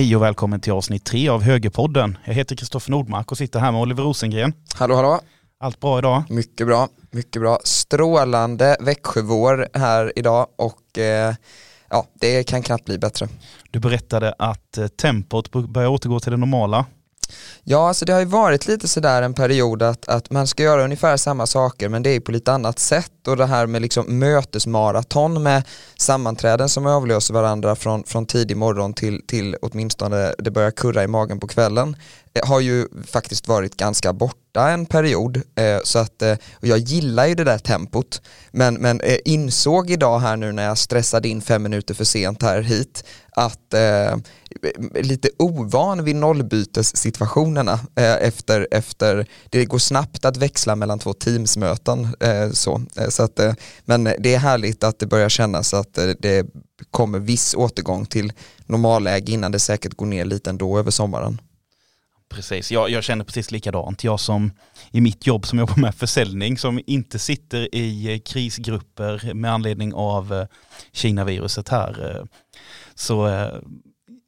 Hej och välkommen till avsnitt tre av Högerpodden. Jag heter Kristoffer Nordmark och sitter här med Oliver Rosengren. Hallå hallå. Allt bra idag? Mycket bra, mycket bra. Strålande Växjövår här idag och eh, ja, det kan knappt bli bättre. Du berättade att eh, tempot börjar återgå till det normala. Ja, alltså det har ju varit lite sådär en period att, att man ska göra ungefär samma saker men det är på lite annat sätt. Och det här med liksom mötesmaraton med sammanträden som avlöser varandra från, från tidig morgon till, till åtminstone det börjar kurra i magen på kvällen. Eh, har ju faktiskt varit ganska borta en period eh, så att och jag gillar ju det där tempot men, men insåg idag här nu när jag stressade in fem minuter för sent här hit att eh, lite ovan vid nollbytessituationerna eh, efter, efter, det går snabbt att växla mellan två teamsmöten. Eh, så. Eh, så att, eh, men det är härligt att det börjar kännas att eh, det kommer viss återgång till normalläge innan det säkert går ner lite ändå över sommaren. Precis, jag, jag känner precis likadant. Jag som i mitt jobb som jobbar med försäljning som inte sitter i krisgrupper med anledning av Kina-viruset här. Så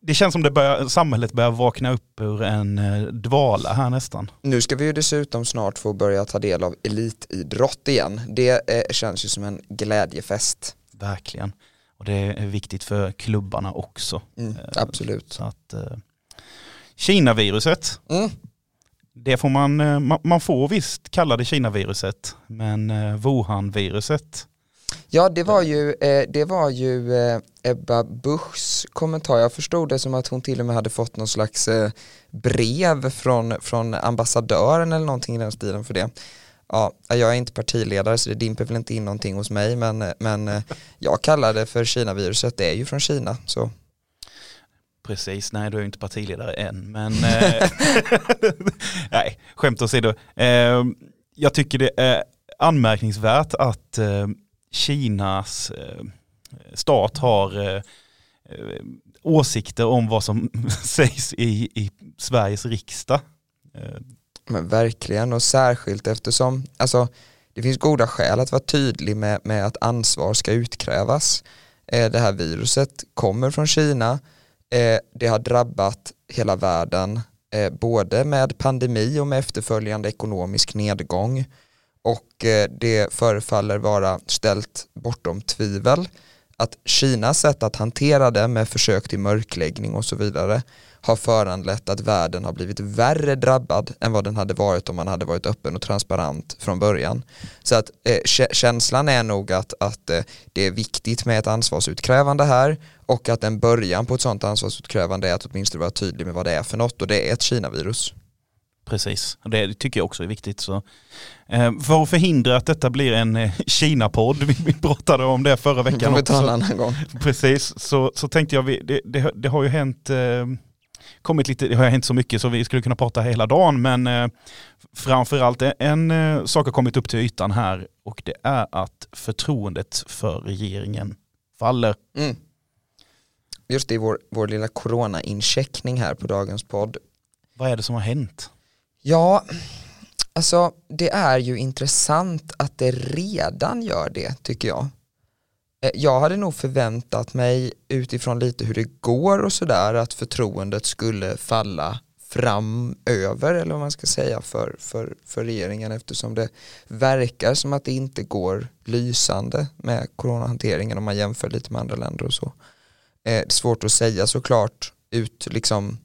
det känns som det börjar, samhället börjar vakna upp ur en eh, dvala här nästan. Nu ska vi ju dessutom snart få börja ta del av elitidrott igen. Det eh, känns ju som en glädjefest. Verkligen. Och det är viktigt för klubbarna också. Mm, eh, absolut. Så att, Kina-viruset, mm. det får man, man, man får visst kalla det Kina-viruset, men Wuhan-viruset Ja, det var ju, eh, det var ju eh, Ebba Buschs kommentar. Jag förstod det som att hon till och med hade fått någon slags eh, brev från, från ambassadören eller någonting i den stilen för det. Ja, jag är inte partiledare så det dimper väl inte in någonting hos mig men, men jag kallar det för Kina-viruset, det är ju från Kina. Så. Precis, nej du är ju inte partiledare än men nej, skämt åsido. Jag tycker det är anmärkningsvärt att Kinas eh, stat har eh, eh, åsikter om vad som sägs i, i Sveriges riksdag. Men verkligen och särskilt eftersom alltså, det finns goda skäl att vara tydlig med, med att ansvar ska utkrävas. Det här viruset kommer från Kina, Eh, det har drabbat hela världen eh, både med pandemi och med efterföljande ekonomisk nedgång och eh, det förefaller vara ställt bortom tvivel att Kinas sätt att hantera det med försök till mörkläggning och så vidare har föranlett att världen har blivit värre drabbad än vad den hade varit om man hade varit öppen och transparent från början. Så att eh, känslan är nog att, att eh, det är viktigt med ett ansvarsutkrävande här och att en början på ett sådant ansvarsutkrävande är att åtminstone vara tydlig med vad det är för något och det är ett Kina-virus. Precis, det tycker jag också är viktigt. Så, eh, för att förhindra att detta blir en eh, Kina-podd, vi pratade om det förra veckan. Vi ta en annan gång. Precis, så, så tänkte jag, det, det, det har ju hänt, eh, kommit lite, det har hänt så mycket så vi skulle kunna prata hela dagen, men eh, framförallt en eh, sak har kommit upp till ytan här och det är att förtroendet för regeringen faller. Mm. Just det, vår, vår lilla corona-incheckning här på dagens podd. Vad är det som har hänt? Ja, alltså det är ju intressant att det redan gör det tycker jag. Eh, jag hade nog förväntat mig utifrån lite hur det går och sådär att förtroendet skulle falla framöver eller vad man ska säga för, för, för regeringen eftersom det verkar som att det inte går lysande med coronahanteringen om man jämför lite med andra länder och så. Eh, det är svårt att säga såklart ut liksom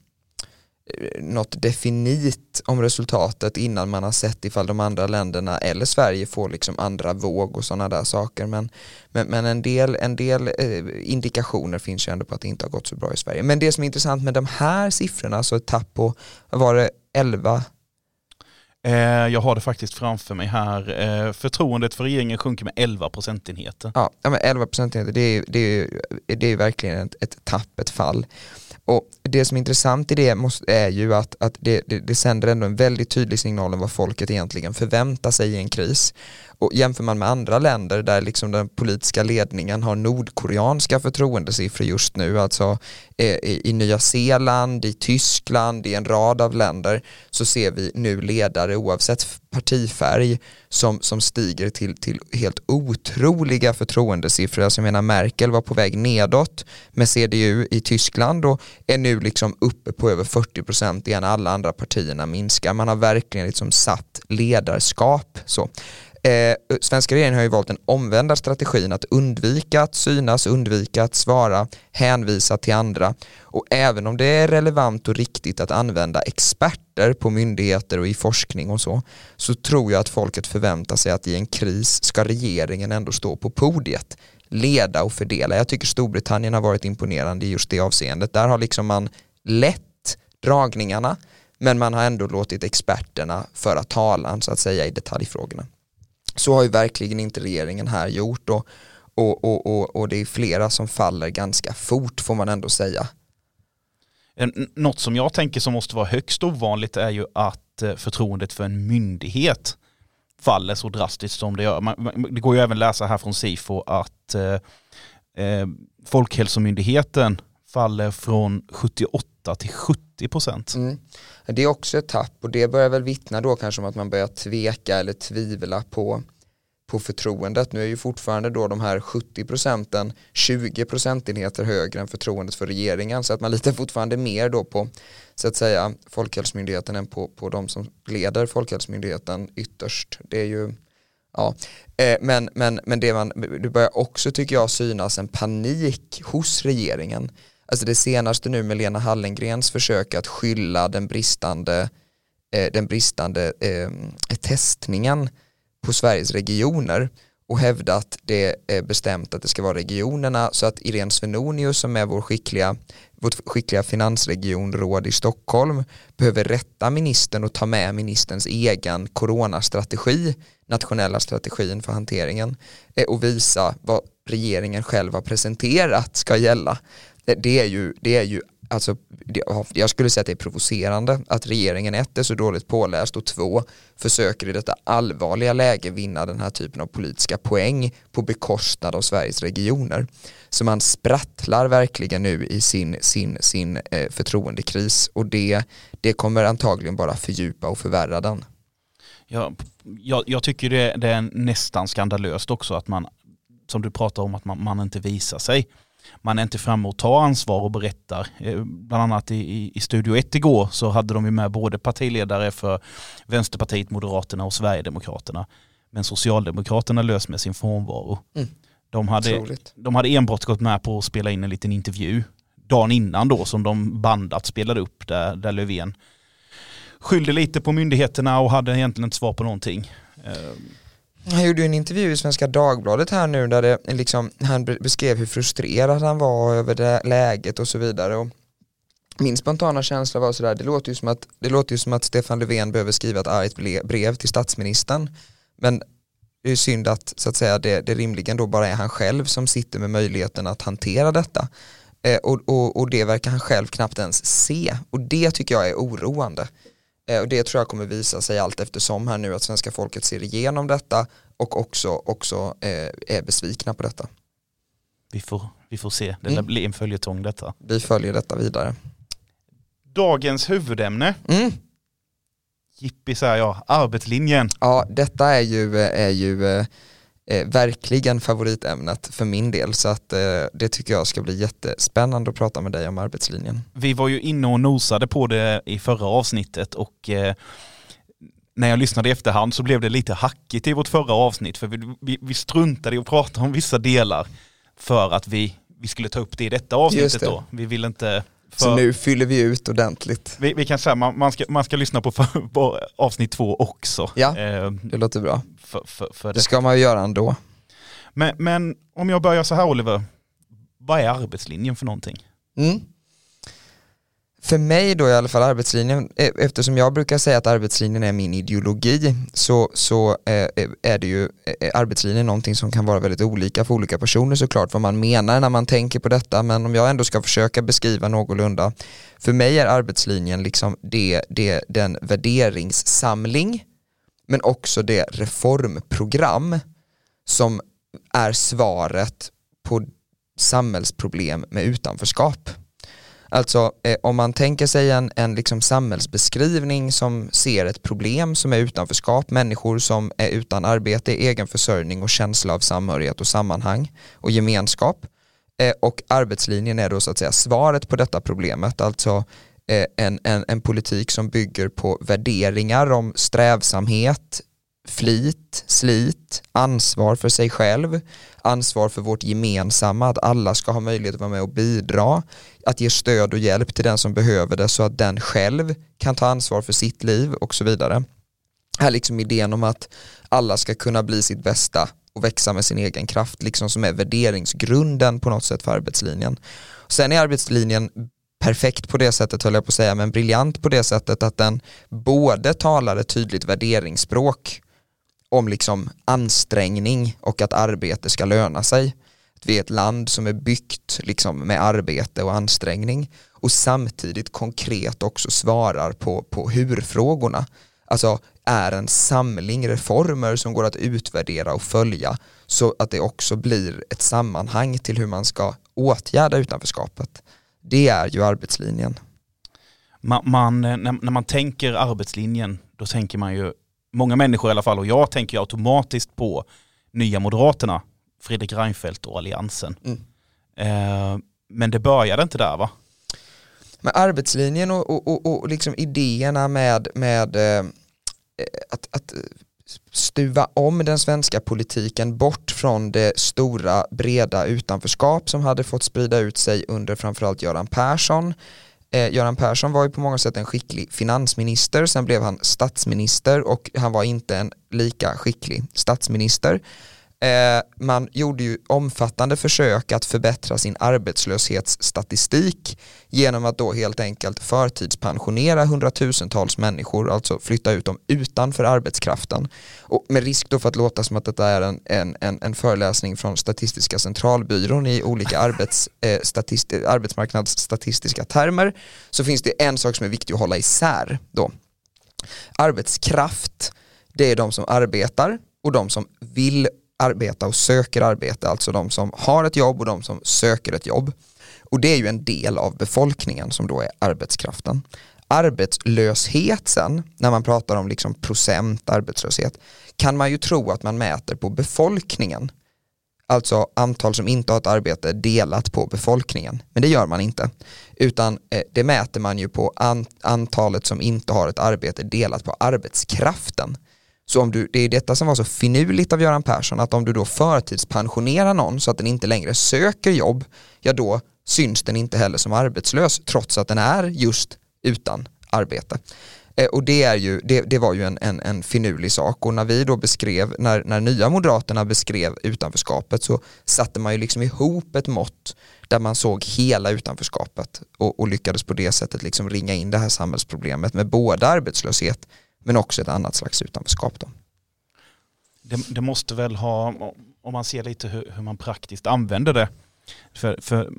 eh, något definit om resultatet innan man har sett ifall de andra länderna eller Sverige får liksom andra våg och sådana där saker men, men, men, en del, en del eh, indikationer finns ju ändå på att det inte har gått så bra i Sverige. Men det som är intressant med de här siffrorna, alltså ett tapp på, vad var det, 11 Eh, jag har det faktiskt framför mig här. Eh, förtroendet för regeringen sjunker med 11 procentenheter. Ja, men 11 procentenheter det är, det är, det är verkligen ett, ett tapp, ett fall. Och det som är intressant i det måste, är ju att, att det, det, det sänder ändå en väldigt tydlig signal om vad folket egentligen förväntar sig i en kris. Och jämför man med andra länder där liksom den politiska ledningen har nordkoreanska förtroendesiffror just nu, alltså eh, i, i Nya Zeeland, i Tyskland, i en rad av länder så ser vi nu ledare oavsett partifärg som, som stiger till, till helt otroliga förtroendesiffror. Alltså jag menar Merkel var på väg nedåt med CDU i Tyskland och är nu liksom uppe på över 40% igen alla andra partierna minskar. Man har verkligen liksom satt ledarskap. Så. Eh, svenska regeringen har ju valt den omvända strategin att undvika att synas, undvika att svara, hänvisa till andra. Och även om det är relevant och riktigt att använda experter på myndigheter och i forskning och så, så tror jag att folket förväntar sig att i en kris ska regeringen ändå stå på podiet, leda och fördela. Jag tycker Storbritannien har varit imponerande i just det avseendet. Där har liksom man lett dragningarna, men man har ändå låtit experterna föra talan så att säga i detaljfrågorna. Så har ju verkligen inte regeringen här gjort och, och, och, och, och det är flera som faller ganska fort får man ändå säga. Eh, något som jag tänker som måste vara högst ovanligt är ju att eh, förtroendet för en myndighet faller så drastiskt som det gör. Man, det går ju även läsa här från SIFO att eh, eh Folkhälsomyndigheten faller från 78 till 70 procent. Mm. Det är också ett tapp och det börjar väl vittna då kanske om att man börjar tveka eller tvivla på, på förtroendet. Nu är ju fortfarande då de här 70 procenten 20 procentenheter högre än förtroendet för regeringen så att man litar fortfarande mer då på så att säga Folkhälsomyndigheten än på, på de som leder Folkhälsomyndigheten ytterst. Det är ju Ja, eh, men, men, men det, man, det börjar också tycker jag synas en panik hos regeringen alltså det senaste nu med Lena Hallengrens försök att skylla den bristande, eh, den bristande eh, testningen på Sveriges regioner och hävda att det är bestämt att det ska vara regionerna så att Irene Svenonius som är vår skickliga, vårt skickliga finansregionråd i Stockholm behöver rätta ministern och ta med ministerns egen coronastrategi, nationella strategin för hanteringen eh, och visa vad regeringen själv har presenterat ska gälla. Eh, det är ju, det är ju alltså, jag skulle säga att det är provocerande att regeringen ett är så dåligt påläst och två försöker i detta allvarliga läge vinna den här typen av politiska poäng på bekostnad av Sveriges regioner. Så man sprattlar verkligen nu i sin, sin, sin eh, förtroendekris och det, det kommer antagligen bara fördjupa och förvärra den. Ja, jag, jag tycker det, det är nästan skandalöst också att man, som du pratar om, att man, man inte visar sig man är inte framme och tar ansvar och berättar. Eh, bland annat i, i Studio 1 igår så hade de ju med både partiledare för Vänsterpartiet, Moderaterna och Sverigedemokraterna. Men Socialdemokraterna lös med sin frånvaro. Mm. De, hade, de hade enbart gått med på att spela in en liten intervju dagen innan då som de bandat spelade upp där, där Löfven skyllde lite på myndigheterna och hade egentligen inte svar på någonting. Han gjorde en intervju i Svenska Dagbladet här nu där det liksom, han beskrev hur frustrerad han var över det läget och så vidare. Och min spontana känsla var sådär, det låter ju som att, det låter ju som att Stefan Löfven behöver skriva ett argt brev till statsministern. Men det är synd att, så att säga, det, det rimligen då bara är han själv som sitter med möjligheten att hantera detta. Eh, och, och, och det verkar han själv knappt ens se. Och det tycker jag är oroande. Eh, och det tror jag kommer visa sig allt eftersom här nu att svenska folket ser igenom detta och också, också eh, är besvikna på detta. Vi får, vi får se, det mm. blir en följetong detta. Vi följer detta vidare. Dagens huvudämne. Mm. Jippi säger jag, arbetslinjen. Ja, detta är ju, är ju eh, verkligen favoritämnet för min del så att eh, det tycker jag ska bli jättespännande att prata med dig om arbetslinjen. Vi var ju inne och nosade på det i förra avsnittet och eh, när jag lyssnade i efterhand så blev det lite hackigt i vårt förra avsnitt för vi, vi, vi struntade i att prata om vissa delar för att vi, vi skulle ta upp det i detta avsnittet då. Vi vill inte för, så nu fyller vi ut ordentligt. Vi, vi kan säga man, man, ska, man ska lyssna på, för, på avsnitt två också. Ja, eh, det låter bra. För, för, för det. det ska man ju göra ändå. Men, men om jag börjar så här Oliver, vad är arbetslinjen för någonting? Mm för mig då i alla fall arbetslinjen, e, eftersom jag brukar säga att arbetslinjen är min ideologi så, så eh, e, är det ju eh, arbetslinjen någonting som kan vara väldigt olika för olika personer såklart vad man menar när man tänker på detta men om jag ändå ska försöka beskriva någorlunda för mig är arbetslinjen liksom det, det, den värderingssamling men också det reformprogram som är svaret på samhällsproblem med utanförskap. Alltså eh, om man tänker sig en, en liksom samhällsbeskrivning som ser ett problem som är utanförskap, människor som är utan arbete, egen försörjning och känsla av samhörighet och sammanhang och gemenskap. Eh, och arbetslinjen är då så att säga svaret på detta problemet, alltså eh, en, en, en politik som bygger på värderingar om strävsamhet, flit, slit, ansvar för sig själv, ansvar för vårt gemensamma, att alla ska ha möjlighet att vara med och bidra, att ge stöd och hjälp till den som behöver det så att den själv kan ta ansvar för sitt liv och så vidare. Här liksom idén om att alla ska kunna bli sitt bästa och växa med sin egen kraft, liksom som är värderingsgrunden på något sätt för arbetslinjen. Sen är arbetslinjen perfekt på det sättet höll jag på att säga, men briljant på det sättet att den både talar ett tydligt värderingsspråk om liksom ansträngning och att arbete ska löna sig. vi är ett land som är byggt liksom med arbete och ansträngning och samtidigt konkret också svarar på, på hur-frågorna. Alltså är en samling reformer som går att utvärdera och följa så att det också blir ett sammanhang till hur man ska åtgärda utanförskapet. Det är ju arbetslinjen. Man, man, när, när man tänker arbetslinjen, då tänker man ju många människor i alla fall, och jag tänker automatiskt på Nya Moderaterna, Fredrik Reinfeldt och Alliansen. Mm. Eh, men det började inte där va? Men arbetslinjen och, och, och, och liksom idéerna med, med eh, att, att stuva om den svenska politiken bort från det stora breda utanförskap som hade fått sprida ut sig under framförallt Göran Persson Eh, Göran Persson var ju på många sätt en skicklig finansminister, sen blev han statsminister och han var inte en lika skicklig statsminister. Eh, man gjorde ju omfattande försök att förbättra sin arbetslöshetsstatistik genom att då helt enkelt förtidspensionera hundratusentals människor, alltså flytta ut dem utanför arbetskraften. Och med risk då för att låta som att detta är en, en, en, en föreläsning från Statistiska centralbyrån i olika arbets, eh, statist, arbetsmarknadsstatistiska termer så finns det en sak som är viktig att hålla isär då. Arbetskraft, det är de som arbetar och de som vill arbeta och söker arbete, alltså de som har ett jobb och de som söker ett jobb. Och det är ju en del av befolkningen som då är arbetskraften. Arbetslöshet sen, när man pratar om liksom procent arbetslöshet, kan man ju tro att man mäter på befolkningen. Alltså antal som inte har ett arbete delat på befolkningen. Men det gör man inte. Utan eh, det mäter man ju på antalet som inte har ett arbete delat på arbetskraften. Så om du, det är detta som var så finurligt av Göran Persson, att om du då förtidspensionerar någon så att den inte längre söker jobb, ja då syns den inte heller som arbetslös trots att den är just utan arbete. Eh, och det, är ju, det, det, var ju en, en, en finurlig sak och när vi då beskrev, när, när nya moderaterna beskrev utanförskapet så satte man ju liksom ihop ett mått där man såg hela utanförskapet och, och lyckades på det sättet liksom ringa in det här samhällsproblemet med både arbetslöshet men också ett annat slags utanförskap. Då. Det, det måste väl ha, om man ser lite hur, hur man praktiskt använder det, för, för,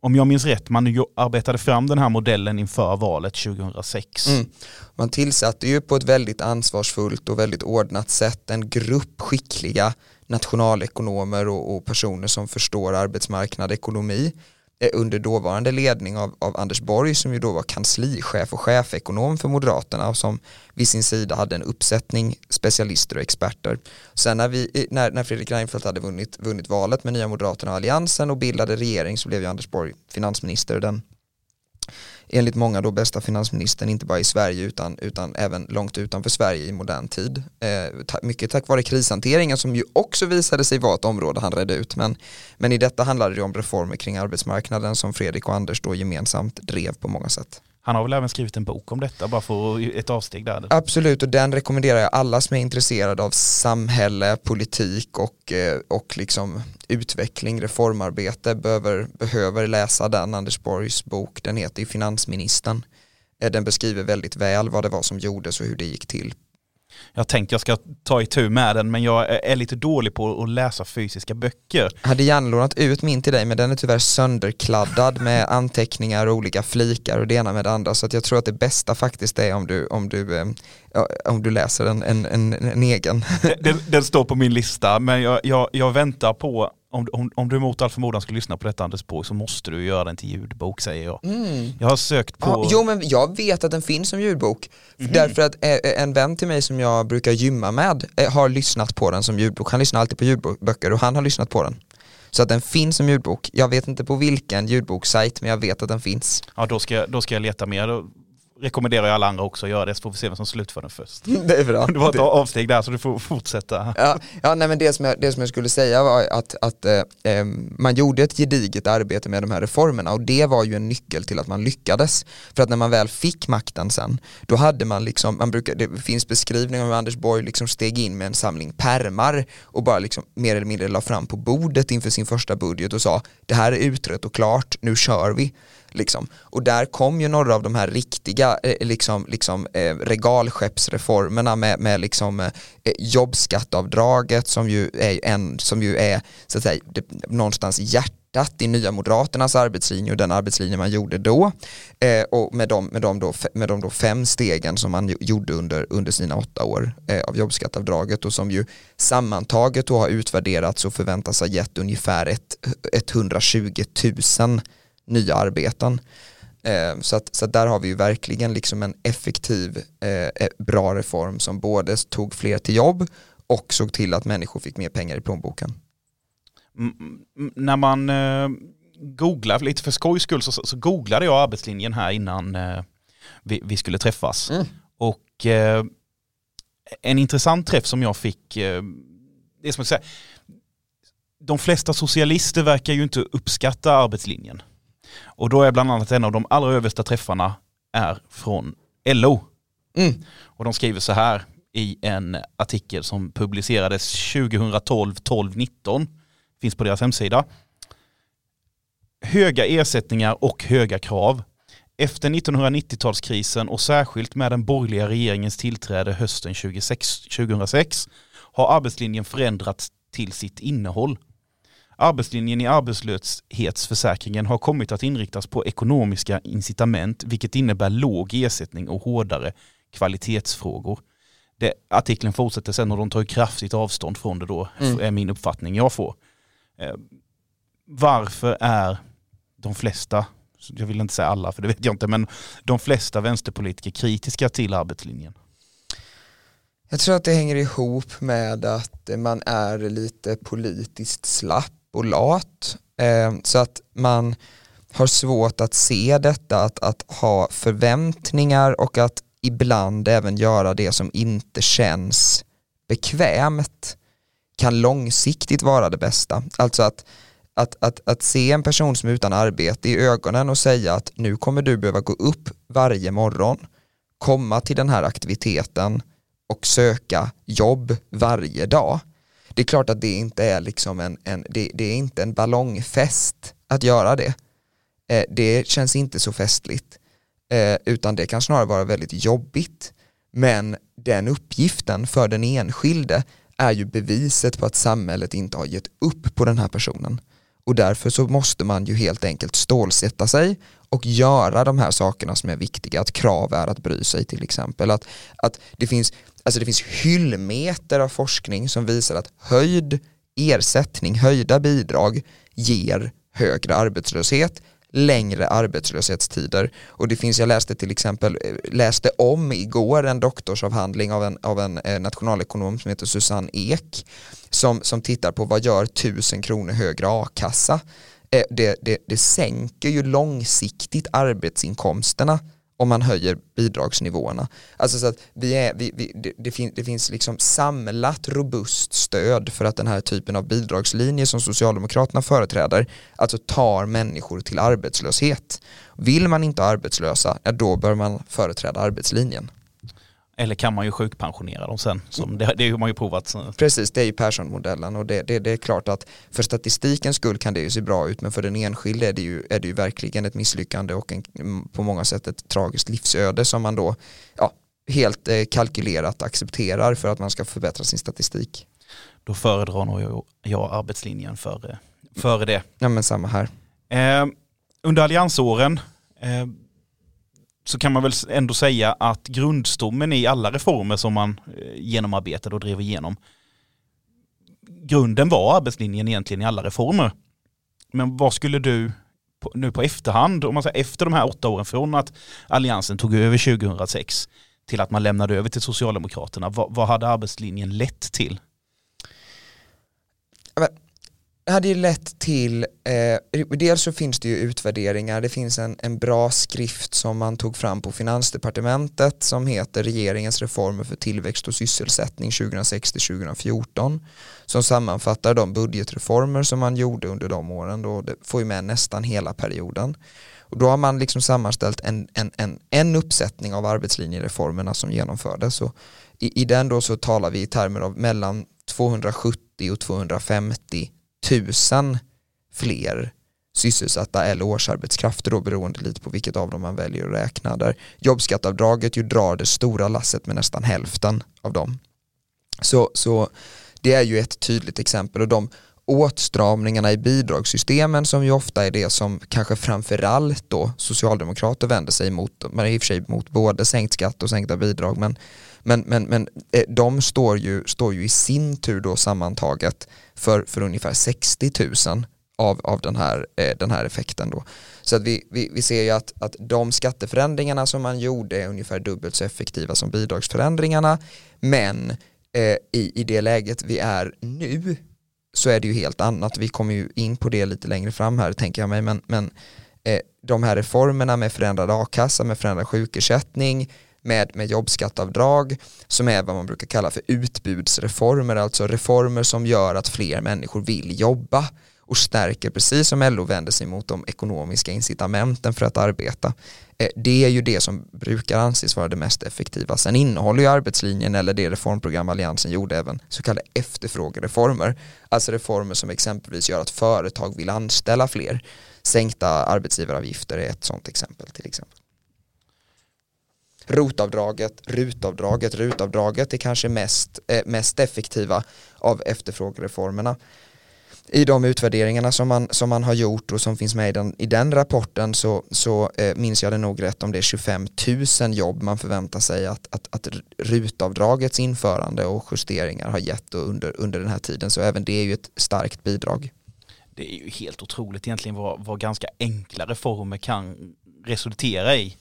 om jag minns rätt, man arbetade fram den här modellen inför valet 2006. Mm. Man tillsatte ju på ett väldigt ansvarsfullt och väldigt ordnat sätt en grupp skickliga nationalekonomer och, och personer som förstår arbetsmarknad, ekonomi Eh, under dåvarande ledning av, av, Anders Borg som ju då var kanslichef och chefekonom för Moderaterna och som vid sin sida hade en uppsättning specialister och experter. Sen när, vi, när, när Fredrik Reinfeldt hade vunnit, vunnit valet med Nya Moderaterna och Alliansen och bildade regering så blev ju Anders Borg finansminister den enligt många då bästa finansministern, inte bara i Sverige utan, utan även långt utanför Sverige i modern tid. Eh, mycket tack vare krishanteringen som ju också visade sig vara ett område han redde ut. Men, men i detta handlade det om reformer kring arbetsmarknaden som Fredrik och Anders då gemensamt drev på många sätt. Han har väl även skrivit en bok om detta, bara för ett avsteg där? Absolut, och den rekommenderar jag alla som är intresserade av samhälle, politik och, eh, och liksom utveckling, reformarbete behöver, behöver läsa den, Anders Borgs bok. Den heter ju Finansministern. Eh, den beskriver väldigt väl vad det var som gjordes och hur det gick till. Jag tänkte jag ska ta itu med den men jag är lite dålig på att läsa fysiska böcker. Jag hade gärna lånat ut min till dig men den är tyvärr sönderkladdad med anteckningar och olika flikar och det ena med det andra så att jag tror att det bästa faktiskt är om du, om du, eh, om du läser en, en, en, en egen. Den, den, står på min lista men jag, jag, jag väntar på om, om, om du mot all förmodan skulle lyssna på detta Anders Borg så måste du göra den till ljudbok säger jag. Mm. Jag har sökt på... Ja, jo men jag vet att den finns som ljudbok. Mm. Därför att eh, en vän till mig som jag brukar gymma med eh, har lyssnat på den som ljudbok. Han lyssnar alltid på ljudböcker och han har lyssnat på den. Så att den finns som ljudbok. Jag vet inte på vilken ljudbokssajt men jag vet att den finns. Ja då ska, då ska jag leta mer rekommenderar jag alla andra också att göra det, så får vi se vem som slutför den först. Det är bra. Det var ett avsteg där så du får fortsätta. Ja, ja nej, men det, som jag, det som jag skulle säga var att, att eh, man gjorde ett gediget arbete med de här reformerna och det var ju en nyckel till att man lyckades. För att när man väl fick makten sen, då hade man liksom, man brukar, det finns beskrivningar om hur Anders Borg liksom steg in med en samling permar och bara liksom mer eller mindre la fram på bordet inför sin första budget och sa det här är utrett och klart, nu kör vi. Liksom. Och där kom ju några av de här riktiga eh, liksom, liksom, eh, regalskeppsreformerna med, med liksom, eh, eh jobbskattavdraget som ju är, en, som ju är så att säga, det, någonstans hjärtat i Nya Moderaternas arbetslinje och den arbetslinje man gjorde då eh, och med de, med, de då, med de då fem stegen som man gjorde under, under sina åtta år eh, av jobbskattavdraget och som ju sammantaget då har utvärderats och förväntas ha gett ungefär ett, 120 000 nya arbeten. Eh, så, att, så att där har vi ju verkligen liksom en effektiv, eh, eh, bra reform som både tog fler till jobb och såg till att människor fick mer pengar i plånboken. Mm, när man eh, googlar, lite för skojs skull, så, så googlade jag arbetslinjen här innan eh, vi, vi, skulle träffas. Mm. Och eh, en intressant träff som jag fick, eh, det är som att säga, de flesta socialister verkar ju inte uppskatta arbetslinjen. Och då är bland annat en av de allra översta träffarna är från LO. Mm. Och de skriver så här i en artikel som publicerades 2012 12 19 finns på deras hemsida. Höga ersättningar och höga krav. Efter 1990-talskrisen och särskilt med den borgerliga regeringens tillträde hösten 2006 har arbetslinjen förändrats till sitt innehåll. Arbetslinjen i arbetslöshetsförsäkringen har kommit att inriktas på ekonomiska incitament vilket innebär låg ersättning och hårdare kvalitetsfrågor. Det, artikeln fortsätter sen och de tar kraftigt avstånd från det då, mm. är min uppfattning jag får. Eh, varför är de flesta, jag vill inte säga alla för det vet jag inte, men de flesta vänsterpolitiker kritiska till arbetslinjen? Jag tror att det hänger ihop med att man är lite politiskt slapp och lat. Eh, så att man har svårt att se detta, att, att ha förväntningar och att ibland även göra det som inte känns bekvämt kan långsiktigt vara det bästa. Alltså att, att, att, att se en person som är utan arbete i ögonen och säga att nu kommer du behöva gå upp varje morgon, komma till den här aktiviteten och söka jobb varje dag det är klart att det inte är liksom en, en det, det, är inte en ballongfest att göra det. Eh, det känns inte så festligt, eh, utan det kan snarare vara väldigt jobbigt. Men den uppgiften för den enskilde är ju beviset på att samhället inte har gett upp på den här personen. Och därför så måste man ju helt enkelt stålsätta sig och göra de här sakerna som är viktiga. Att krav är att bry sig till exempel. Att, att det, finns, alltså det finns hyllmeter av forskning som visar att höjd ersättning, höjda bidrag ger högre arbetslöshet, längre arbetslöshetstider. Och det finns, jag läste till exempel, eh, läste om igår en doktorsavhandling av en, av en eh, nationalekonom som heter Susanne Ek som, som tittar på vad gör tusen kronor högre a-kassa. Eh, det, det, det sänker ju långsiktigt arbetsinkomsterna om man höjer bidragsnivåerna. Alltså så att vi är, vi, vi, det, det, fin, det finns liksom samlat robust stöd för att den här typen av bidragslinje som Socialdemokraterna företräder, alltså tar människor till arbetslöshet. Vill man inte ha arbetslösa, ja, då bör man företräda arbetslinjen. Eller kan man ju sjukpensionera dem sen, som det, det har man ju provat. Precis, det är ju Persson-modellen och det, det, det, är klart att för statistikens skull kan det ju se bra ut men för den enskilde är det ju, är det ju verkligen ett misslyckande och en, på många sätt ett tragiskt livsöde som man då, ja, helt eh, kalkylerat accepterar för att man ska förbättra sin statistik. Då föredrar nog jag, jag arbetslinjen före, före det. Ja men samma här. Eh, under alliansåren eh, så kan man väl ändå säga att grundstommen i alla reformer som man eh, genomarbetade och drev igenom grunden var arbetslinjen egentligen i alla reformer. Men vad skulle du nu på efterhand, om man säger efter de här åtta åren från att alliansen tog över 2006 till att man lämnade över till Socialdemokraterna, vad, vad hade arbetslinjen lett till? Det hade ju lett till, eh, dels så finns det ju utvärderingar, det finns en, en bra skrift som man tog fram på Finansdepartementet som heter Regeringens reformer för tillväxt och sysselsättning 2006-2014 som sammanfattar de budgetreformer som man gjorde under de åren. Då det får ju med nästan hela perioden. Och då har man liksom sammanställt en, en, en, en uppsättning av arbetslinjereformerna som genomfördes. Och i, i den då så talar vi i termer av mellan 270 och 250 tusen fler sysselsatta eller årsarbetskrafter då beroende lite på vilket av dem man väljer att räkna där. Jobbskattavdraget ju drar det stora lasset med nästan hälften av dem. Så, så det är ju ett tydligt exempel. Och de åtstramningarna i bidragssystemen som ju ofta är det som kanske framförallt då socialdemokrater vänder sig mot, man är i och för sig mot både sänkt skatt och sänkta bidrag. Men, men, men, men eh, de står ju, står ju i sin tur då sammantaget för, för ungefär 60 000 av, av den, här, eh, den här effekten då. Så att vi, vi, vi ser ju att, att de skatteförändringarna som man gjorde är ungefär dubbelt så effektiva som bidragsförändringarna men eh, i, i det läget vi är nu så är det ju helt annat. Vi kommer ju in på det lite längre fram här tänker jag mig men, men eh, de här reformerna med förändrad a-kassa, med förändrad sjukersättning, med, med jobbskattavdrag som är vad man brukar kalla för utbudsreformer, alltså reformer som gör att fler människor vill jobba och stärker, precis som LO vänder sig mot de ekonomiska incitamenten för att arbeta. Eh, det är ju det som brukar anses vara det mest effektiva. Sen innehåller ju arbetslinjen eller det reformprogram Alliansen gjorde även så kallade efterfrågereformer. Alltså reformer som exempelvis gör att företag vill anställa fler. Sänkta arbetsgivaravgifter är ett sådant exempel till exempel rotavdraget, rutavdraget, rutavdraget är kanske mest, eh, mest effektiva av efterfrågereformerna i de utvärderingarna som man, som man har gjort och som finns med i den, i den rapporten så, så eh, minns jag det nog rätt om det är 25 000 jobb man förväntar sig att, att, att rutavdragets införande och justeringar har gett under, under den här tiden så även det är ju ett starkt bidrag. Det är ju helt otroligt egentligen vad, vad ganska enkla reformer kan resultera i.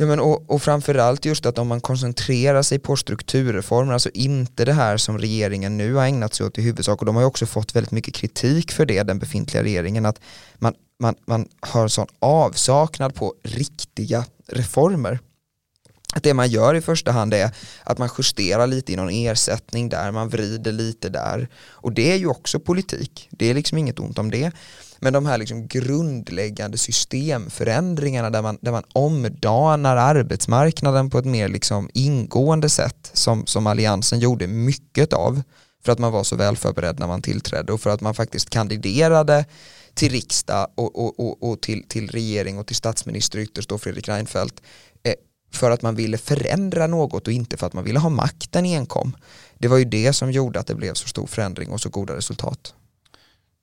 Ja, men och, och framförallt just att om man koncentrerar sig på strukturreformer, alltså inte det här som regeringen nu har ägnat sig åt i huvudsak och de har ju också fått väldigt mycket kritik för det, den befintliga regeringen, att man, man, man har en sån avsaknad på riktiga reformer. Att det man gör i första hand är att man justerar lite i någon ersättning där, man vrider lite där. Och det är ju också politik, det är liksom inget ont om det. Men de här liksom grundläggande systemförändringarna där man, där man omdanar arbetsmarknaden på ett mer liksom ingående sätt som, som alliansen gjorde mycket av för att man var så väl förberedd när man tillträdde och för att man faktiskt kandiderade till riksdag och, och, och, och till, till regering och till statsminister ytterst då Fredrik Reinfeldt eh, för att man ville förändra något och inte för att man ville ha makten enkom. Det var ju det som gjorde att det blev så stor förändring och så goda resultat.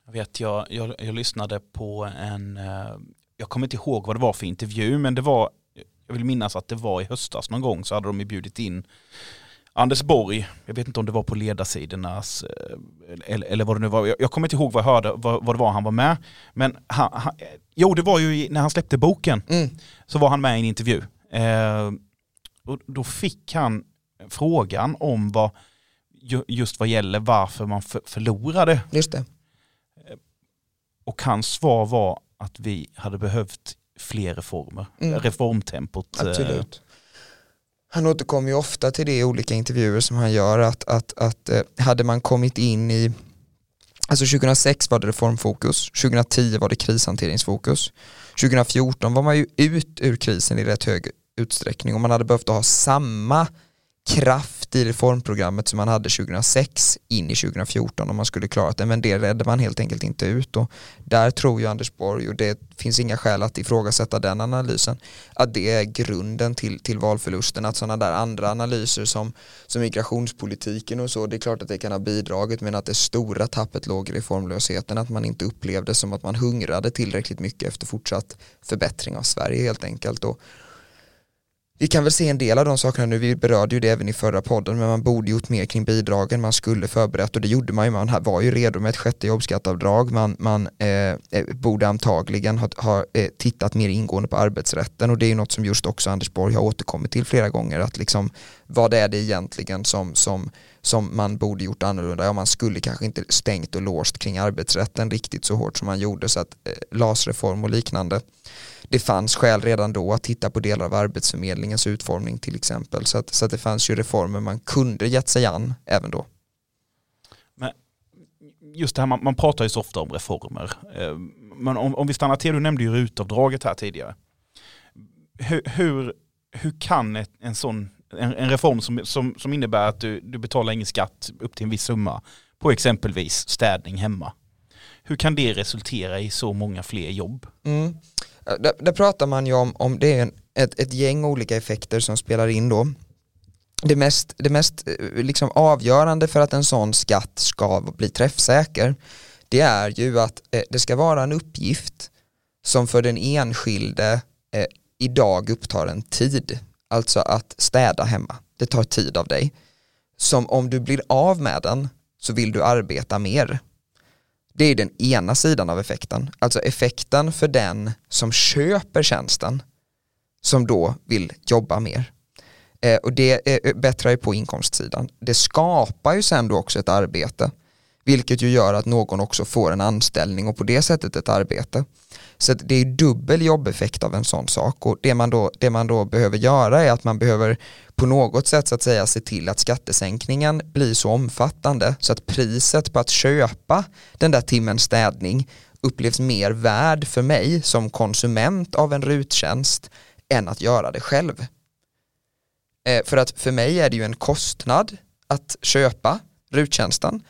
Jag vet, jag, jag, jag lyssnade på en, eh, jag kommer inte ihåg vad det var för intervju, men det var, jag vill minnas att det var i höstas någon gång så hade de bjudit in Anders Borg, jag vet inte om det var på ledarsidornas, eh, eller, eller vad det nu var, jag, kommer inte ihåg vad, jag hörde, vad, vad det var han var med. Men han, han, jo, det var ju när han släppte boken, mm. så var han med i en intervju. Eh, och då fick han frågan om vad, just vad gäller varför man för, förlorade. Just det. Och hans svar var att vi hade behövt fler reformer. Mm. Reformtempot. Eh, Absolut. Han återkommer ju ofta till det i olika intervjuer som han gör att, att, att eh, hade man kommit in i Alltså 2006 var det reformfokus, 2010 var det krishanteringsfokus, 2014 var man ju ut ur krisen i rätt hög utsträckning och man hade behövt ha samma kraft i reformprogrammet som man hade 2006 in i 2014 om man skulle klara det, men det redde man helt enkelt inte ut. Och där tror ju Anders Borg och det finns inga skäl att ifrågasätta den analysen, att det är grunden till, till valförlusten, att sådana där andra analyser som, som migrationspolitiken och så, det är klart att det kan ha bidragit men att det stora tappet låg i reformlösheten, att man inte upplevde som att man hungrade tillräckligt mycket efter fortsatt förbättring av Sverige helt enkelt. Och vi kan väl se en del av de sakerna nu, vi berörde ju det även i förra podden, men man borde gjort mer kring bidragen, man skulle förberett och det gjorde man ju, man var ju redo med ett sjätte jobbskatteavdrag, man, man eh, eh, borde antagligen ha, ha eh, tittat mer ingående på arbetsrätten. Och det är ju något som just också Anders Borg har återkommit till flera gånger, att liksom vad är det egentligen som, som, som man borde gjort annorlunda, ja man skulle kanske inte stängt och låst kring arbetsrätten riktigt så hårt som man gjorde, så att eh, LAS-reform och liknande det fanns skäl redan då att titta på delar av Arbetsförmedlingens utformning till exempel. Så att, så att det fanns ju reformer man kunde gett sig an även då. Men just det här, man, man pratar ju så ofta om reformer. Eh, men om, om vi stannar till, du nämnde ju rutavdraget här tidigare. Hur, hur, hur kan ett, en sån en, en, reform som, som, som innebär att du, du betalar ingen skatt upp till en viss summa på exempelvis städning hemma. Hur kan det resultera i så många fler jobb? Mm. Eh, där, där, pratar man ju om, om det är en, ett, ett gäng olika effekter som spelar in då. Det mest, det mest eh, liksom avgörande för att en sån skatt ska bli träffsäker det är ju att eh, det ska vara en uppgift som för den enskilde eh, idag upptar en tid. Alltså att städa hemma. Det tar tid av dig. Som om du blir av med den så vill du arbeta mer. Det är den ena sidan av effekten. Alltså effekten för den som köper tjänsten som då vill jobba mer. Eh, och det eh, eh bättrar ju på inkomstsidan. Det skapar ju sen då också ett arbete vilket ju gör att någon också får en anställning och på det sättet ett arbete. Så det är dubbel jobbeffekt av en sån sak och det man, då, det man då behöver göra är att man behöver på något sätt så att säga se till att skattesänkningen blir så omfattande så att priset på att köpa den där timmen städning upplevs mer värd för mig som konsument av en ruttjänst än att göra det själv. Eh, för att för mig är det ju en kostnad att köpa ruttjänsten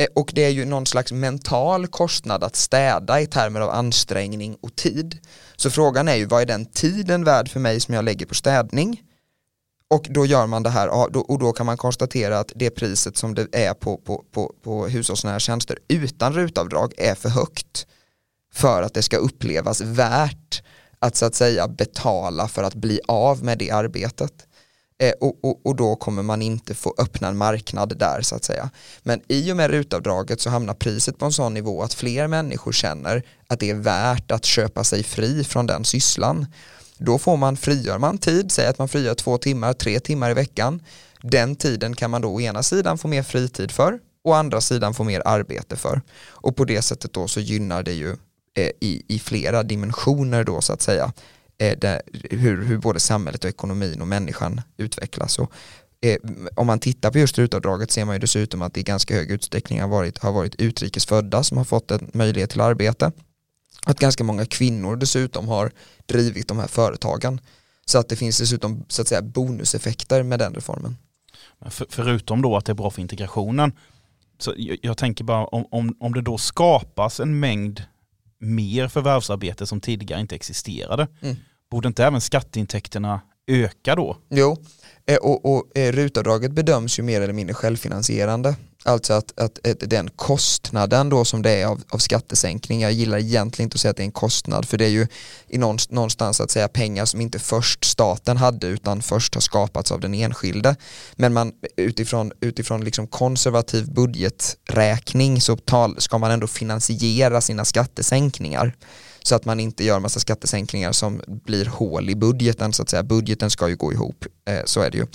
Eh, och det är ju någon slags mental kostnad att städa i termer av ansträngning och tid. Så frågan är ju vad är den tiden värd för mig som jag lägger på städning? Och då gör man det här och då kan man konstatera att det priset som det är på, på, på, på hushållsnära tjänster utan rutavdrag är för högt för att det ska upplevas värt att så att säga betala för att bli av med det arbetet. Eh, och, och, och, då kommer man inte få öppna en marknad där så att säga. Men i och med rutavdraget så hamnar priset på en sån nivå att fler människor känner att det är värt att köpa sig fri från den sysslan. Då får man, frigör man tid, säg att man frigör två timmar, tre timmar i veckan. Den tiden kan man då å ena sidan få mer fritid för och å andra sidan få mer arbete för. Och på det sättet då så gynnar det ju eh, i, i flera dimensioner då så att säga där, hur, hur både samhället och ekonomin och människan utvecklas. Och, eh, om man tittar på just rutavdraget ser man ju dessutom att det i ganska hög utsträckning har varit, har varit utrikesfödda som har fått en möjlighet till arbete. Att ganska många kvinnor dessutom har drivit de här företagen. Så att det finns dessutom så att säga bonuseffekter med den reformen. För, förutom då att det är bra för integrationen, så jag, jag tänker bara om, om, om det då skapas en mängd mer förvärvsarbete som tidigare inte existerade. Mm. Borde inte även skatteintäkterna öka då? Jo, eh, och, och eh, rutavdraget bedöms ju mer eller mindre självfinansierande. Alltså att, att, att, den kostnaden då som det är av, av skattesänkning, jag gillar egentligen inte att säga att det är en kostnad för det är ju i någonstans att säga pengar som inte först staten hade utan först har skapats av den enskilde. Men man utifrån, utifrån liksom konservativ budgeträkning så tal, ska man ändå finansiera sina skattesänkningar så att man inte gör massa skattesänkningar som blir hål i budgeten så att säga. Budgeten ska ju gå ihop, eh, så är det ju.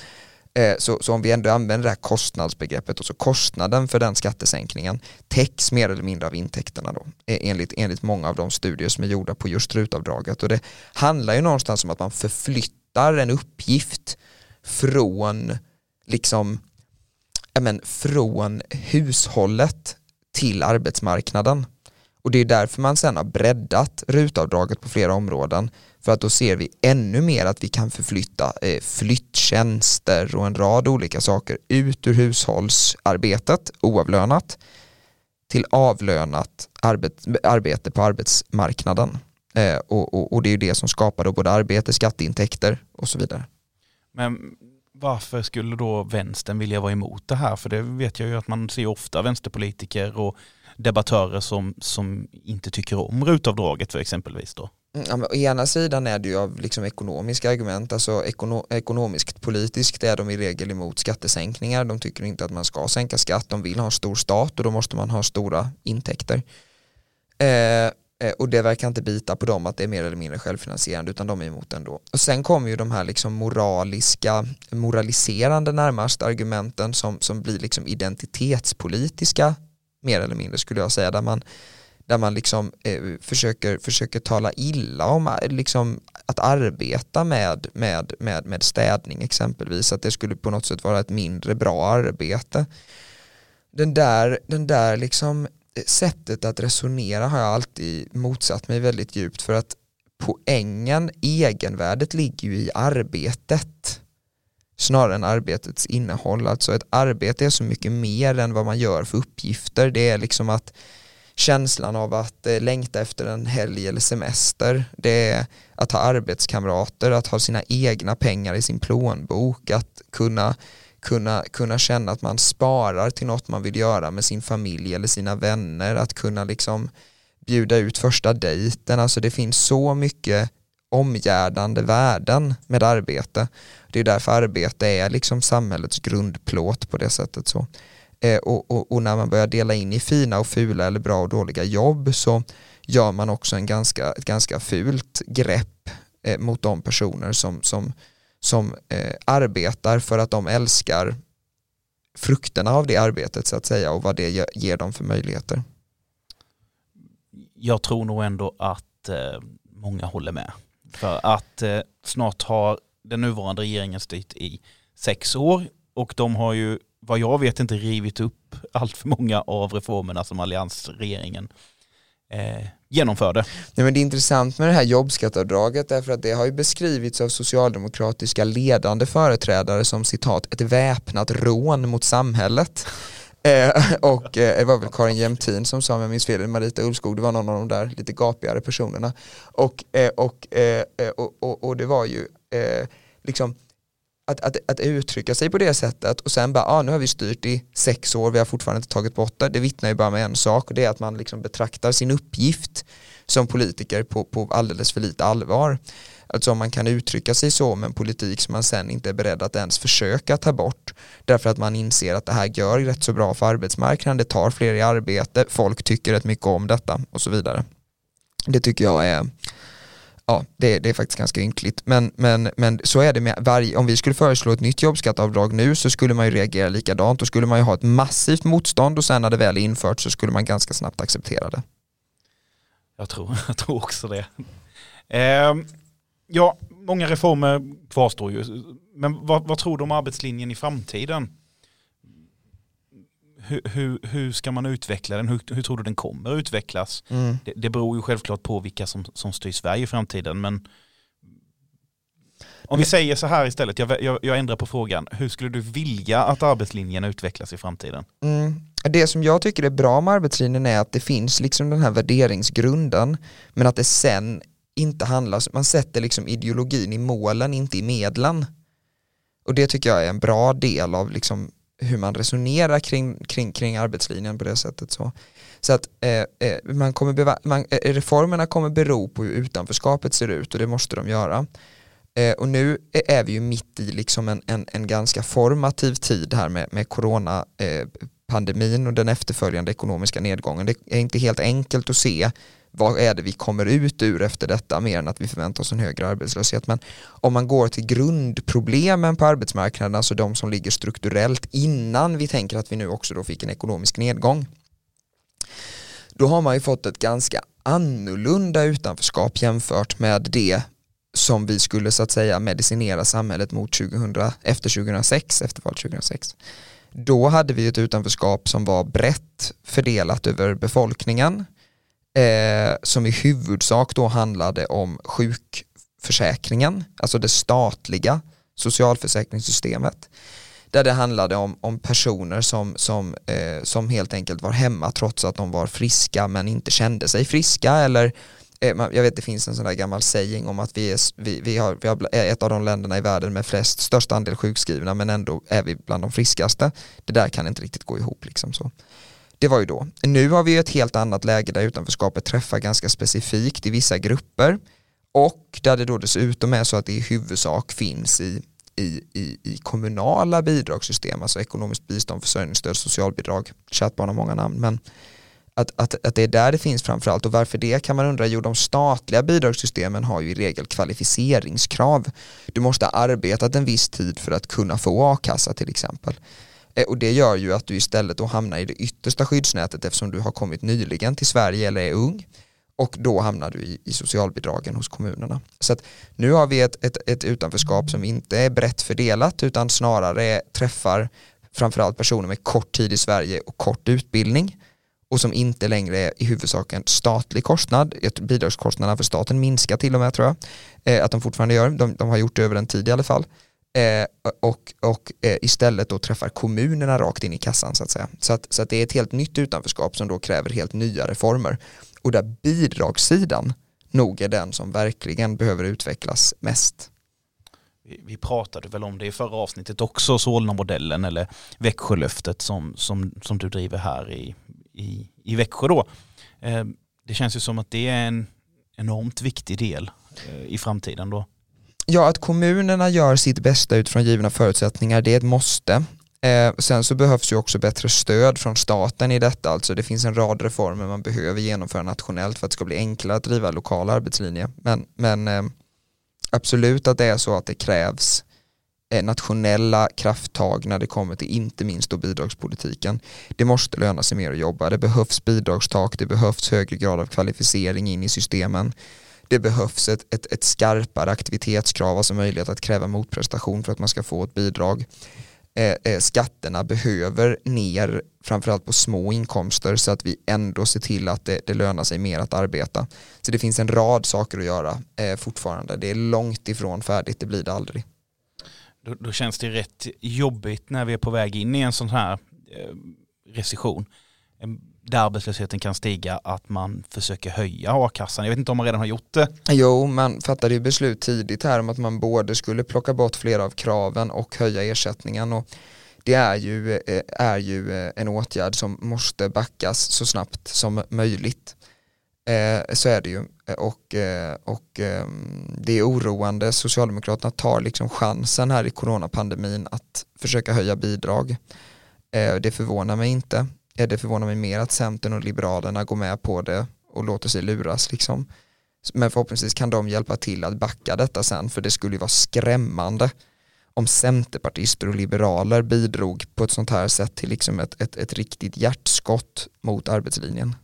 Eh, så, så, om vi ändå använder det här kostnadsbegreppet och så kostnaden för den skattesänkningen täcks mer eller mindre av intäkterna då e, enligt, enligt många av de studier som är gjorda på just rutavdraget och det handlar ju någonstans om att man förflyttar en uppgift från liksom men, från hushållet till arbetsmarknaden och det är därför man sen har breddat rutavdraget på flera områden för att då ser vi ännu mer att vi kan förflytta eh, flyttjänster och en rad olika saker ut ur hushållsarbetet oavlönat till avlönat arbete på arbetsmarknaden. Eh, och, och, och, det är ju det som skapar då både arbete, skatteintäkter och så vidare. Men varför skulle då vänstern vilja vara emot det här? För det vet jag ju att man ser ofta vänsterpolitiker och debattörer som, som inte tycker om rutavdraget för exempelvis då. Mm, ja, men å ena sidan är det ju av liksom ekonomiska argument, alltså ekono ekonomiskt politiskt är de i regel emot skattesänkningar, de tycker inte att man ska sänka skatt, de vill ha en stor stat och då måste man ha stora intäkter. Eh, Eh, och det verkar inte bita på dem att det är mer eller mindre självfinansierande utan de är emot ändå. Och sen kommer ju de här liksom moraliska, moraliserande närmast argumenten som, som blir liksom identitetspolitiska mer eller mindre skulle jag säga där man, där man liksom eh, försöker, försöker tala illa om liksom, att arbeta med, med, med, med städning exempelvis, att det skulle på något sätt vara ett mindre bra arbete. Den där, den där liksom eh, sättet att resonera har jag alltid motsatt mig väldigt djupt för att poängen, egenvärdet ligger ju i arbetet snarare än arbetets innehåll. Alltså ett arbete är så mycket mer än vad man gör för uppgifter. Det är liksom att känslan av att eh, längta efter en helg eller semester. Det är att ha arbetskamrater, att ha sina egna pengar i sin plånbok, att kunna kunna, kunna känna att man sparar till något man vill göra med sin familj eller sina vänner, att kunna liksom bjuda ut första dejten, alltså det finns så mycket omgärdande värden med arbete. Det är därför arbete är liksom samhällets grundplåt på det sättet. så. Eh, och, och, och, när man börjar dela in i fina och fula eller bra och dåliga jobb så gör man också en ganska, ett ganska fult grepp eh, mot de personer som, som som eh, arbetar för att de älskar frukterna av det arbetet så att säga och vad det ger dem för möjligheter. Jag tror nog ändå att eh, många håller med. För att eh, snart har den nuvarande regeringen styrt i sex år och de har ju vad jag vet inte rivit upp allt för många av reformerna som alliansregeringen eh, genomförde. Nej, men det är intressant med det här jobbskatteavdraget därför att det har ju beskrivits av socialdemokratiska ledande företrädare som citat ett väpnat rån mot samhället. Eh, och eh, det var väl Karin Jämtin som sa, om jag minns fel, Marita Ulfskog, det var någon av de där lite gapigare personerna. Och, eh, och, eh, eh, och, och, och, det var ju eh, liksom att, att, att uttrycka sig på det sättet och sen bara, ah, nu har vi styrt i sex år, vi har fortfarande inte tagit bort det, det vittnar ju bara med en sak och det är att man liksom betraktar sin uppgift som politiker på, på alldeles för lite allvar. Alltså om man kan uttrycka sig så om en politik som man sen inte är beredd att ens försöka ta bort därför att man inser att det här gör rätt så bra för arbetsmarknaden, det tar fler i arbete, folk tycker rätt mycket om detta och så vidare. Det tycker jag är ja, det, det, är faktiskt ganska ynkligt. Men, men, men så är det med varje, om vi skulle föreslå ett nytt jobbskatteavdrag nu så skulle man ju reagera likadant. Då skulle man ju ha ett massivt motstånd och sen när det väl är infört så skulle man ganska snabbt acceptera det. Jag tror, jag tror också det. Eh, ja, många reformer kvarstår ju. Men vad, vad tror du om arbetslinjen i framtiden? hur, hur, hur, ska man utveckla den? Hur, hur tror du den kommer utvecklas? Mm. Det, det beror ju självklart på vilka som, som styr Sverige i framtiden. Men om vi säger så här istället, jag, jag, jag, ändrar på frågan. Hur skulle du vilja att arbetslinjen utvecklas i framtiden? Mm. Det som jag tycker är bra med arbetslinjen är att det finns liksom den här värderingsgrunden men att det sen inte handlar, man sätter liksom ideologin i målen, inte i medlen. Och det tycker jag är en bra del av liksom hur man resonerar kring, kring, kring arbetslinjen på det sättet. Så, så att eh, eh man kommer beva, man, eh, reformerna kommer bero på hur utanförskapet ser ut och det måste de göra. Eh, och nu är vi ju mitt i liksom en, en, en ganska formativ tid här med, med coronapandemin eh, och den efterföljande ekonomiska nedgången. Det är inte helt enkelt att se vad är det vi kommer ut ur efter detta mer än att vi förväntar oss en högre arbetslöshet. Men om man går till grundproblemen på arbetsmarknaden, alltså de som ligger strukturellt innan vi tänker att vi nu också då fick en ekonomisk nedgång, då har man ju fått ett ganska annorlunda utanförskap jämfört med det som vi skulle så att säga medicinera samhället mot 2000, efter 2006, efter valet 2006. Då hade vi ett utanförskap som var brett fördelat över befolkningen eh, som i huvudsak då handlade om sjukförsäkringen, alltså det statliga socialförsäkringssystemet där det handlade om, om personer som, som, eh, som helt enkelt var hemma trots att de var friska men inte kände sig friska eller eh, jag vet det finns en sån där gammal saying om att vi är, vi, vi, har, vi har ett av de länderna i världen med flest, störst andel sjukskrivna men ändå är vi bland de friskaste. Det där kan inte riktigt gå ihop liksom så. Det var ju då. Nu har vi ett helt annat läge där utanförskapet träffar ganska specifikt i vissa grupper och där det då dessutom är så att det i huvudsak finns i i, i, i kommunala bidragssystem, alltså ekonomiskt bistånd, försörjningsstöd, socialbidrag, chattbarn har många namn, men att, att, att det är där det finns framförallt och varför det kan man undra, jo de statliga bidragssystemen har ju i regel kvalificeringskrav. Du måste ha arbetat en viss tid för att kunna få a-kassa till exempel. Eh, och det gör ju att du istället då hamnar i det yttersta skyddsnätet eftersom du har kommit nyligen till Sverige eller är ung och då hamnar du i, i socialbidragen hos kommunerna. Så att nu har vi ett, ett, ett utanförskap som inte är brett fördelat utan snarare träffar framförallt personer med kort tid i Sverige och kort utbildning och som inte längre är i huvudsak en statlig kostnad. Bidragskostnaderna för staten minskar till och med tror jag. Eh, att de fortfarande gör, de, de, har gjort det över en tid i alla fall. Eh, och och eh, istället då träffar kommunerna rakt in i kassan så att säga. Så att, så att det är ett helt nytt utanförskap som då kräver helt nya reformer och där bidragssidan nog är den som verkligen behöver utvecklas mest. Vi, pratade väl om det i förra avsnittet också, Solna-modellen eller Växjölöftet som, som, som du driver här i, i, i Växjö då. Eh, det känns ju som att det är en enormt viktig del eh, i framtiden då. Ja, att kommunerna gör sitt bästa utifrån givna förutsättningar, det är ett måste. Eh, sen så behövs ju också bättre stöd från staten i detta, alltså det finns en rad reformer man behöver genomföra nationellt för att det ska bli enklare att driva lokal arbetslinje. Men, men eh, absolut att det är så att det krävs eh, nationella krafttag när det kommer till inte minst då bidragspolitiken. Det måste löna sig mer att jobba, det behövs bidragstak, det behövs högre grad av kvalificering in i systemen. Det behövs ett, ett, ett skarpare aktivitetskrav, alltså möjlighet att kräva motprestation för att man ska få ett bidrag. Eh, eh, skatterna behöver ner framförallt på små inkomster så att vi ändå ser till att det, det lönar sig mer att arbeta. Så det finns en rad saker att göra eh, fortfarande. Det är långt ifrån färdigt, det blir det aldrig. Då, då känns det rätt jobbigt när vi är på väg in i en sån här eh, recession där arbetslösheten kan stiga att man försöker höja a-kassan. Jag vet inte om man redan har gjort det. Jo, man fattade ju beslut tidigt här om att man både skulle plocka bort flera av kraven och höja ersättningen. Och det är ju, eh, är ju eh, en åtgärd som måste backas så snabbt som möjligt. Eh, så är det ju. Och, och ehm, det är oroande. Socialdemokraterna tar liksom chansen här i coronapandemin att försöka höja bidrag. Det förvånar mig inte är det förvånar mig mer att Centern och Liberalerna går med på det och låter sig luras liksom. Men förhoppningsvis kan de hjälpa till att backa detta sen för det skulle ju vara skrämmande om centerpartister och liberaler bidrog på ett sånt här sätt till liksom ett, ett, ett riktigt hjärtskott mot arbetslinjen.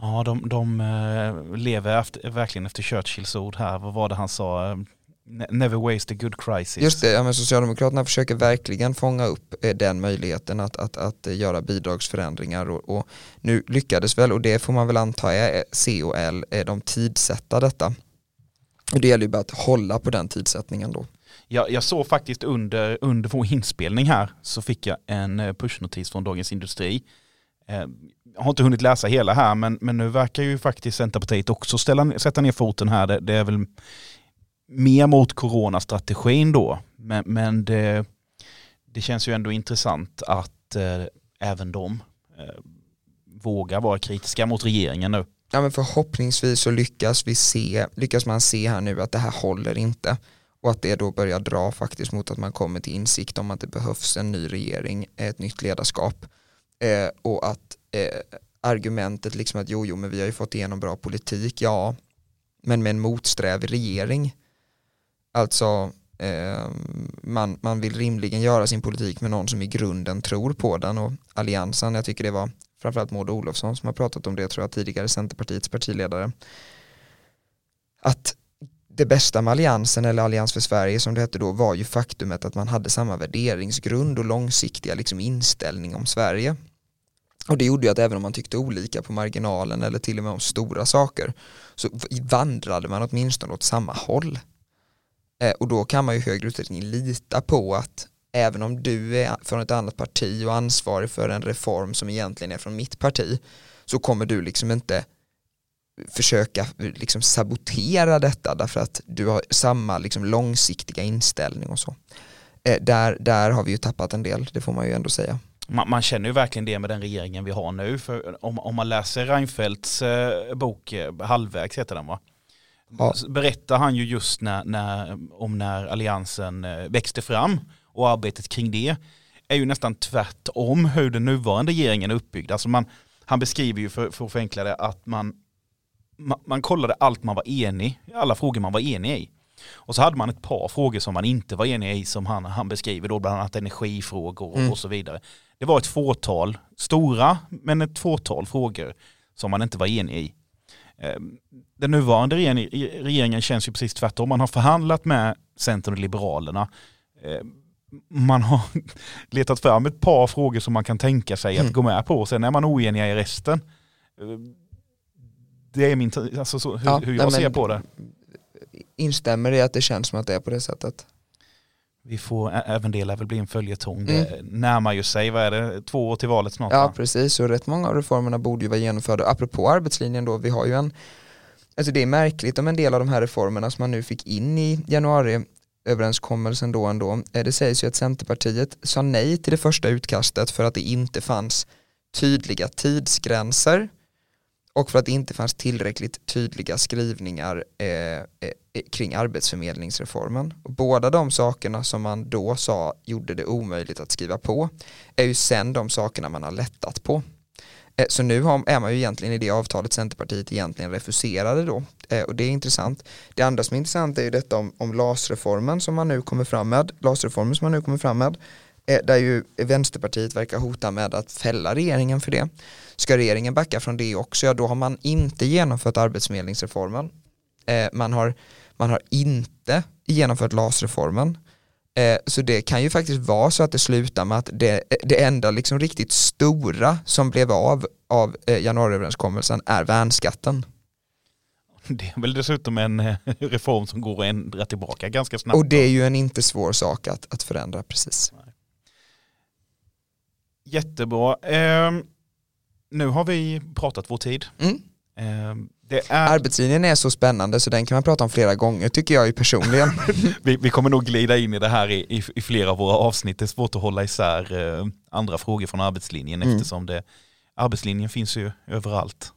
Ja, de, de eh, lever efter, verkligen efter Churchills ord här. Vad var det han sa? Never waste a good crisis. Just det, ja, men Socialdemokraterna försöker verkligen fånga upp eh, den möjligheten att, att, att eh, göra bidragsförändringar och, och, nu lyckades väl, och det får man väl anta är C och L, är de tidsätta detta. Och det gäller ju bara att hålla på den tidsättningen då. Jag, jag såg faktiskt under, under vår inspelning här så fick jag en eh, pushnotis från Dagens Industri. Jag har inte hunnit läsa hela här men, men nu verkar ju faktiskt Centerpartiet också ställa, sätta ner foten här. Det, det är väl mer mot coronastrategin då. Men, men det, det, känns ju ändå intressant att eh, även de eh, vågar vara kritiska mot regeringen nu. Ja men förhoppningsvis så lyckas vi se, lyckas man se här nu att det här håller inte och att det då börjar dra faktiskt mot att man kommer till insikt om att det behövs en ny regering, ett nytt ledarskap eh, och att eh, argumentet liksom att jo, jo men vi har ju fått igenom bra politik, ja men med en motsträvig regering Alltså eh, man, man vill rimligen göra sin politik med någon som i grunden tror på den och alliansen, jag tycker det var framförallt Maud Olofsson som har pratat om det tror jag tidigare, Centerpartiets partiledare. Att det bästa med alliansen eller allians för Sverige som det hette då var ju faktumet att man hade samma värderingsgrund och långsiktiga liksom inställning om Sverige. Och det gjorde ju att även om man tyckte olika på marginalen eller till och med om stora saker så vandrade man åtminstone åt samma håll. Eh, och då kan man ju i högre utsträckning lita på att även om du är från ett annat parti och ansvarig för en reform som egentligen är från mitt parti så kommer du liksom inte försöka liksom sabotera detta därför att du har samma liksom långsiktiga inställning och så. Eh, där, där har vi ju tappat en del, det får man ju ändå säga. Man, man, känner ju verkligen det med den regeringen vi har nu. För om, om man läser Reinfeldts eh, bok, eh, Halvvägs heter den va? Ja. Berättar han ju just när, när, om när alliansen eh, växte fram och arbetet kring det är ju nästan tvärtom hur den nuvarande regeringen är uppbyggd. Alltså man, han beskriver ju för, för att förenkla det att man, man, man kollade allt man var enig, alla frågor man var enig i. Och så hade man ett par frågor som man inte var enig i som han, han beskriver då, bland annat energifrågor och, mm. och så vidare. Det var ett fåtal, stora men ett fåtal frågor som man inte var enig i. Ehm, den nuvarande regeringen känns ju precis tvärtom. Man har förhandlat med Centern och Liberalerna. Ehm, man har letat fram ett par frågor som man kan tänka sig att mm. gå med på. Sen är man oeniga i resten. Ehm, det är min, alltså så, hur, ja, hur jag ser på det. Instämmer i att det känns som att det är på det sättet. Vi får, även det lär väl bli en följetong. Mm. Det närmar ju sig, vad är det, två år till valet snart? Ja, va? precis. Och rätt många av reformerna borde ju vara genomförda. Apropå arbetslinjen då, vi har ju en, alltså det är märkligt om en del av de här reformerna som man nu fick in i januari överenskommelsen då ändå. Eh, det sägs ju att Centerpartiet sa nej till det första utkastet för att det inte fanns tydliga tidsgränser och för att det inte fanns tillräckligt tydliga skrivningar eh, eh, kring arbetsförmedlingsreformen. Och båda de sakerna som man då sa gjorde det omöjligt att skriva på är ju sen de sakerna man har lättat på. Eh, så nu har, är man ju egentligen i det avtalet Centerpartiet egentligen refuserade då. Eh, och det är intressant. Det andra som är intressant är ju detta om, om LAS-reformen som man nu kommer fram med. LAS-reformen som man nu kommer fram med. Eh, där ju Vänsterpartiet verkar hota med att fälla regeringen för det. Ska regeringen backa från det också, ja då har man inte genomfört arbetsförmedlingsreformen. Eh, man, har, man har inte genomfört LAS-reformen. Eh, så det kan ju faktiskt vara så att det slutar med att det, det enda liksom riktigt stora som blev av av januariöverenskommelsen är värnskatten. Det är väl dessutom en reform som går att ändra tillbaka ganska snabbt. Och det är ju en inte svår sak att, att förändra precis. Jättebra. Eh, nu har vi pratat vår tid. Mm. Eh, är... Arbetslinjen är så spännande så den kan man prata om flera gånger tycker jag ju personligen. vi, vi, kommer nog glida in i det här i, i, i, flera av våra avsnitt. Det är svårt att hålla isär eh, andra frågor från arbetslinjen mm. eftersom det, arbetslinjen finns ju överallt.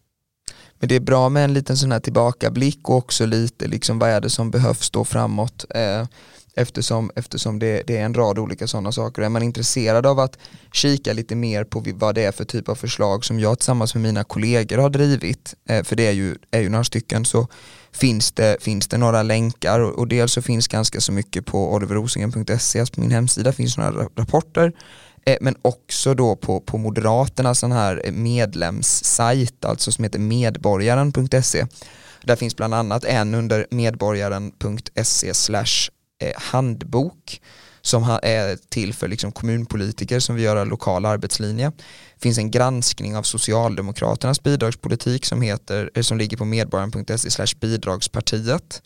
Men det är bra med en liten sån här tillbakablick och också lite liksom vad är det som behövs då framåt. Eh, eftersom, eftersom det, det, är en rad olika sådana saker. Är man intresserad av att kika lite mer på vad det är för typ av förslag som jag tillsammans med mina kollegor har drivit, eh, för det är ju, är ju några stycken, så finns det, finns det några länkar och, och dels så finns ganska så mycket på oliverrosengren.se, alltså på min hemsida finns några rapporter eh, men också då på, på Moderaternas sån här eh, medlemssajt, alltså som heter medborgaren.se. Där finns bland annat en under medborgaren.se slash Eh, handbok som är till för liksom kommunpolitiker som vill göra lokal arbetslinje. Det finns en granskning av Socialdemokraternas bidragspolitik som, heter, eh, som ligger på medborgaren.se bidragspartiet.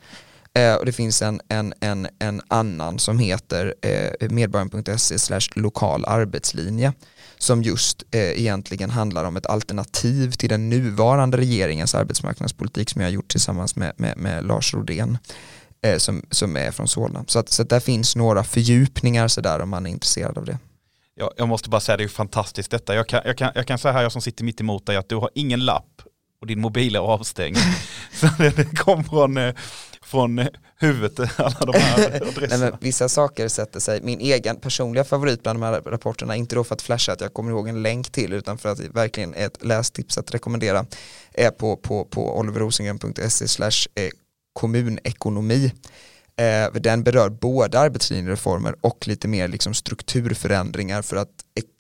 Eh, och det finns en, en, en, en annan som heter eh, medborgaren.se lokal arbetslinje som just eh, egentligen handlar om ett alternativ till den nuvarande regeringens arbetsmarknadspolitik som jag har gjort tillsammans med, med, med Lars Rodén eh, som, som är från Solna. Så, att, så att där finns några fördjupningar sådär om man är intresserad av det. Ja, jag måste bara säga det är fantastiskt detta. Jag kan, jag, kan, jag kan säga här, jag som sitter mitt emot dig, att du har ingen lapp och din mobil är avstängd. så det kom från, eh, från huvudet, alla de här adresserna. Nej, vissa saker sätter sig, min egen personliga favorit bland de här rapporterna, inte då för att flasha att jag kommer ihåg en länk till, utan för att det verkligen är ett lästips att rekommendera, är på, på, på oliverrosengren.se kommunekonomi. Eh, den berör både arbetslinjereformer och lite mer liksom strukturförändringar för att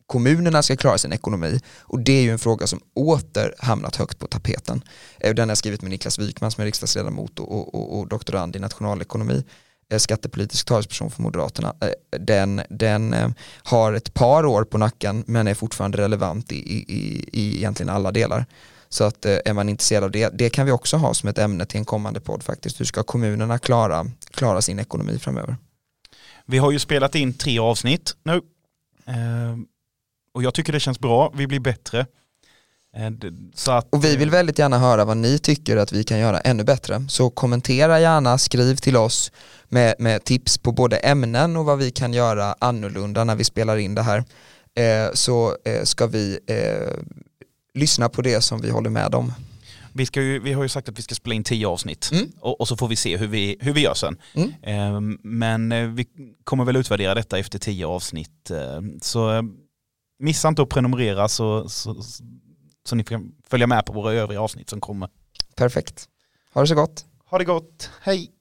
kommunerna ska klara sin ekonomi och det är ju en fråga som åter hamnat högt på tapeten. Eh, den har jag skrivit med Niklas Wikman som är riksdagsledamot och, och, och doktorand i nationalekonomi. Eh, skattepolitisk talesperson för Moderaterna, eh, den, den eh, har ett par år på nacken men är fortfarande relevant i, i, i egentligen alla delar. Så att är man intresserad av det, det kan vi också ha som ett ämne till en kommande podd faktiskt. Hur ska kommunerna klara, klara sin ekonomi framöver? Vi har ju spelat in tre avsnitt nu. Och jag tycker det känns bra, vi blir bättre. Eh, så att, och vi vill väldigt gärna höra vad ni tycker att vi kan göra ännu bättre. Så kommentera gärna, skriv till oss med, med tips på både ämnen och vad vi kan göra annorlunda när vi spelar in det här. Eh, så eh, ska vi eh, lyssna på det som vi håller med om. Vi, ska ju, vi har ju sagt att vi ska spela in tio avsnitt mm. och, och, så får vi se hur vi, hur vi gör sen. Mm. Eh, men eh, vi kommer väl utvärdera detta efter tio avsnitt. så missa inte att prenumerera så, så så ni kan följa med på våra övriga avsnitt som kommer. Perfekt. Ha det så gott. Ha det gott. Hej.